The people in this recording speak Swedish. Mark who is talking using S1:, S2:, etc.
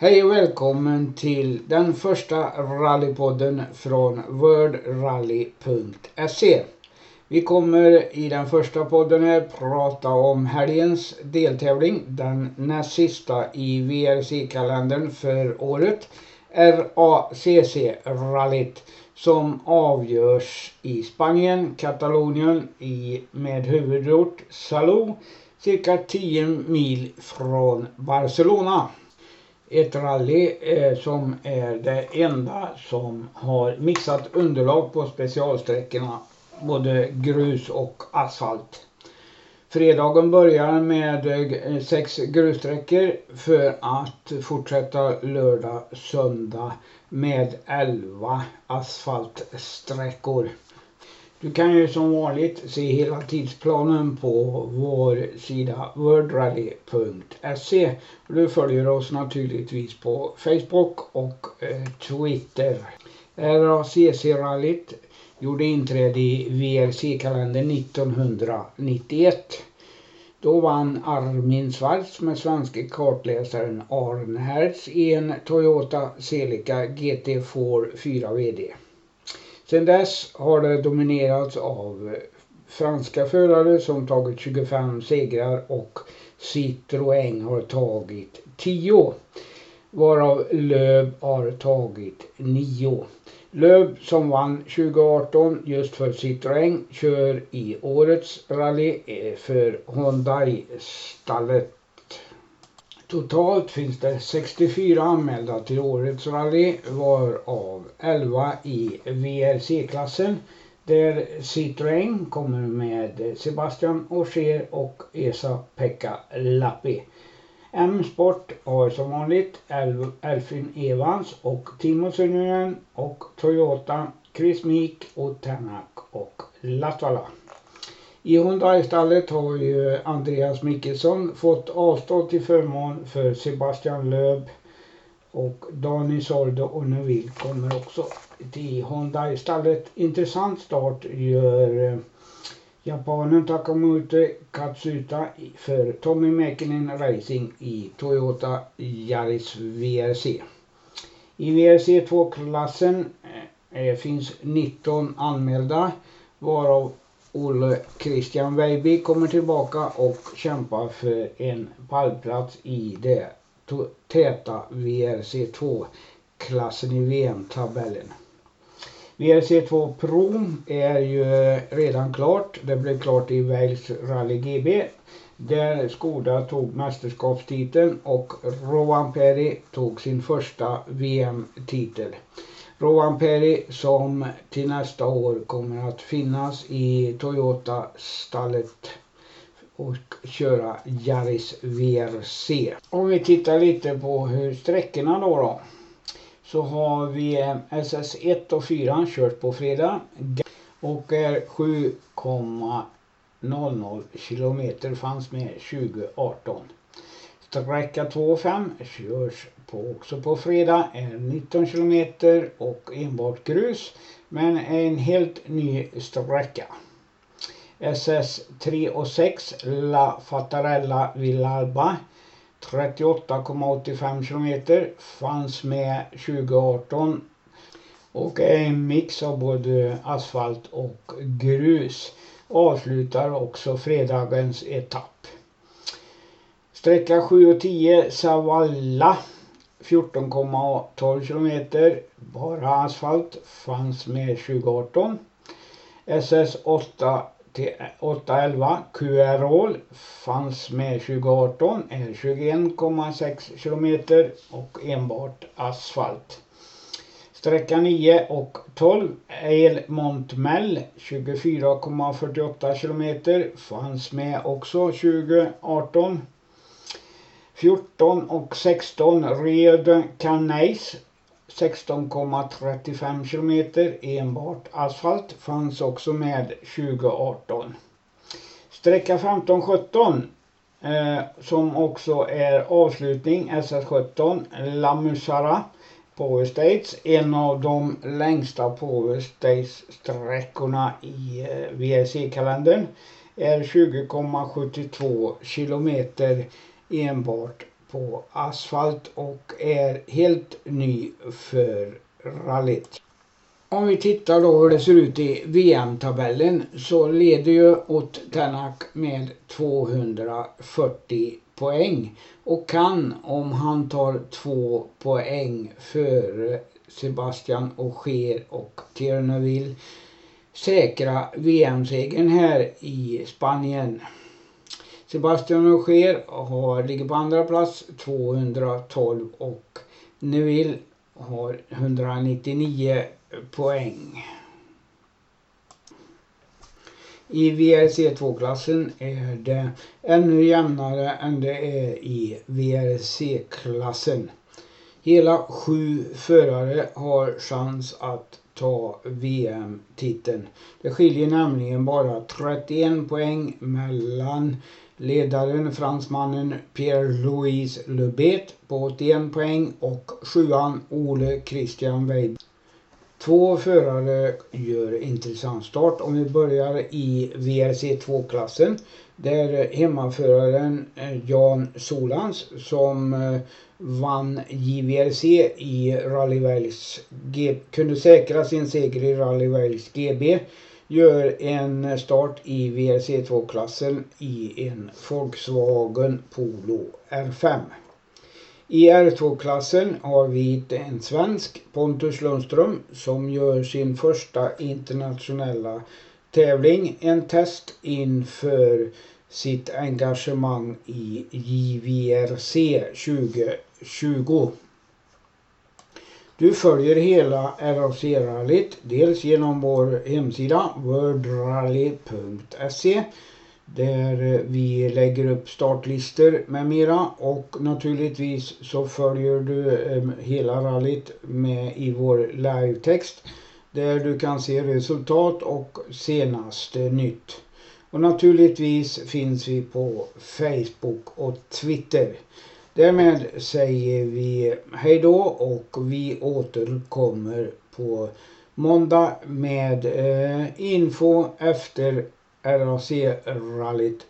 S1: Hej och välkommen till den första rallypodden från worldrally.se. Vi kommer i den första podden här prata om helgens deltävling, den näst sista i VRC-kalendern för året, RACC-rallyt som avgörs i Spanien, Katalonien i, med huvudort Salou, cirka 10 mil från Barcelona ett rally eh, som är det enda som har mixat underlag på specialsträckorna. Både grus och asfalt. Fredagen börjar med eh, sex grussträckor för att fortsätta lördag, söndag med elva asfaltsträckor. Du kan ju som vanligt se hela tidsplanen på vår sida worldrallye.se. Du följer oss naturligtvis på Facebook och eh, Twitter. RACC-rallyt gjorde inträde i VRC-kalendern 1991. Då vann Armin Schwarz med svenske kartläsaren Arne Hertz i en Toyota Celica GT4 4 VD. Sedan dess har det dominerats av eh, franska förare som tagit 25 segrar och Citroën har tagit 10. Varav Löb har tagit 9. Löb som vann 2018 just för Citroën kör i årets rally eh, för Hyundai-stallet Totalt finns det 64 anmälda till årets rally varav 11 i VRC-klassen där Citroën kommer med Sebastian Ogier och Esa-Pekka Lappi. M-Sport har som vanligt Elfin Evans och Timo Sunnen och Toyota Chris Meek och Tänak och Latvala. I Hyundai-stallet har ju Andreas Mickelsson fått avstå till förmån för Sebastian Löb och Dani Sordo och Neville kommer också till Hyundai-stallet. Intressant start gör eh, japanen Takamute Katsuta för Tommy Mäkinen Racing i Toyota Yaris VRC. I VRC 2-klassen eh, finns 19 anmälda varav Olle Christian Weiby kommer tillbaka och kämpar för en pallplats i det täta VRC2-klassen i VM-tabellen. VRC2 Pro är ju redan klart. Det blev klart i Wales Rally GB där Skoda tog mästerskapstiteln och Rowan Perry tog sin första VM-titel. Rowan Perry som till nästa år kommer att finnas i Toyota-stallet och köra Yaris VRC. Om vi tittar lite på hur sträckorna då, då så har vi eh, SS1 och 4 kört på fredag och är 7,00 kilometer fanns med 2018. Sträcka 2 och 5 körs på, också på fredag är 19 kilometer och enbart grus men en helt ny sträcka. SS 3 och 6 La Fattarella Villalba 38,85 kilometer fanns med 2018 och är en mix av både asfalt och grus. Avslutar också fredagens etapp. Sträcka 7 och 10 Savalla. 14,12 kilometer. Bara asfalt. Fanns med 2018. SS 8 till 811 QR fanns med 2018 är 21,6 kilometer. Och enbart asfalt. Sträcka 9 och 12 El Montmel. 24,48 kilometer. Fanns med också 2018. 14 och 16 Rio de Canais 16,35 kilometer enbart asfalt fanns också med 2018. Sträcka 15-17 eh, som också är avslutning SS17 Lamusara Power States. En av de längsta Power States sträckorna i eh, VRC-kalendern är 20,72 kilometer enbart på asfalt och är helt ny för rallyt. Om vi tittar då hur det ser ut i VM-tabellen så leder ju Ott Tänak med 240 poäng och kan om han tar två poäng före Sebastian Ogier och Tiernoville säkra VM-segern här i Spanien. Sebastian Ogier har, ligger på andra plats 212 och Neville har 199 poäng. I VRC2-klassen är det ännu jämnare än det är i VRC-klassen. Hela sju förare har chans att ta VM-titeln. Det skiljer nämligen bara 31 poäng mellan ledaren fransmannen Pierre-Louis Lebet på 81 poäng och sjuan Ole Christian Weib. Två förare gör intressant start. Om vi börjar i VRC2-klassen där hemmaföraren eh, Jan Solans som eh, vann JVRC i Rally Wales kunde säkra sin seger i Rally Wales GB gör en start i VRC2-klassen i en Volkswagen Polo R5. I R2-klassen har vi en svensk, Pontus Lundström, som gör sin första internationella tävling. En test inför sitt engagemang i JVRC 2020. Du följer hela RAC-rallyt dels genom vår hemsida wordrally.se där eh, vi lägger upp startlistor med mera och naturligtvis så följer du eh, hela rallyt med i vår live-text där du kan se resultat och senaste nytt. Och naturligtvis finns vi på Facebook och Twitter. Därmed säger vi hej då och vi återkommer på måndag med eh, info efter RAC-rallyt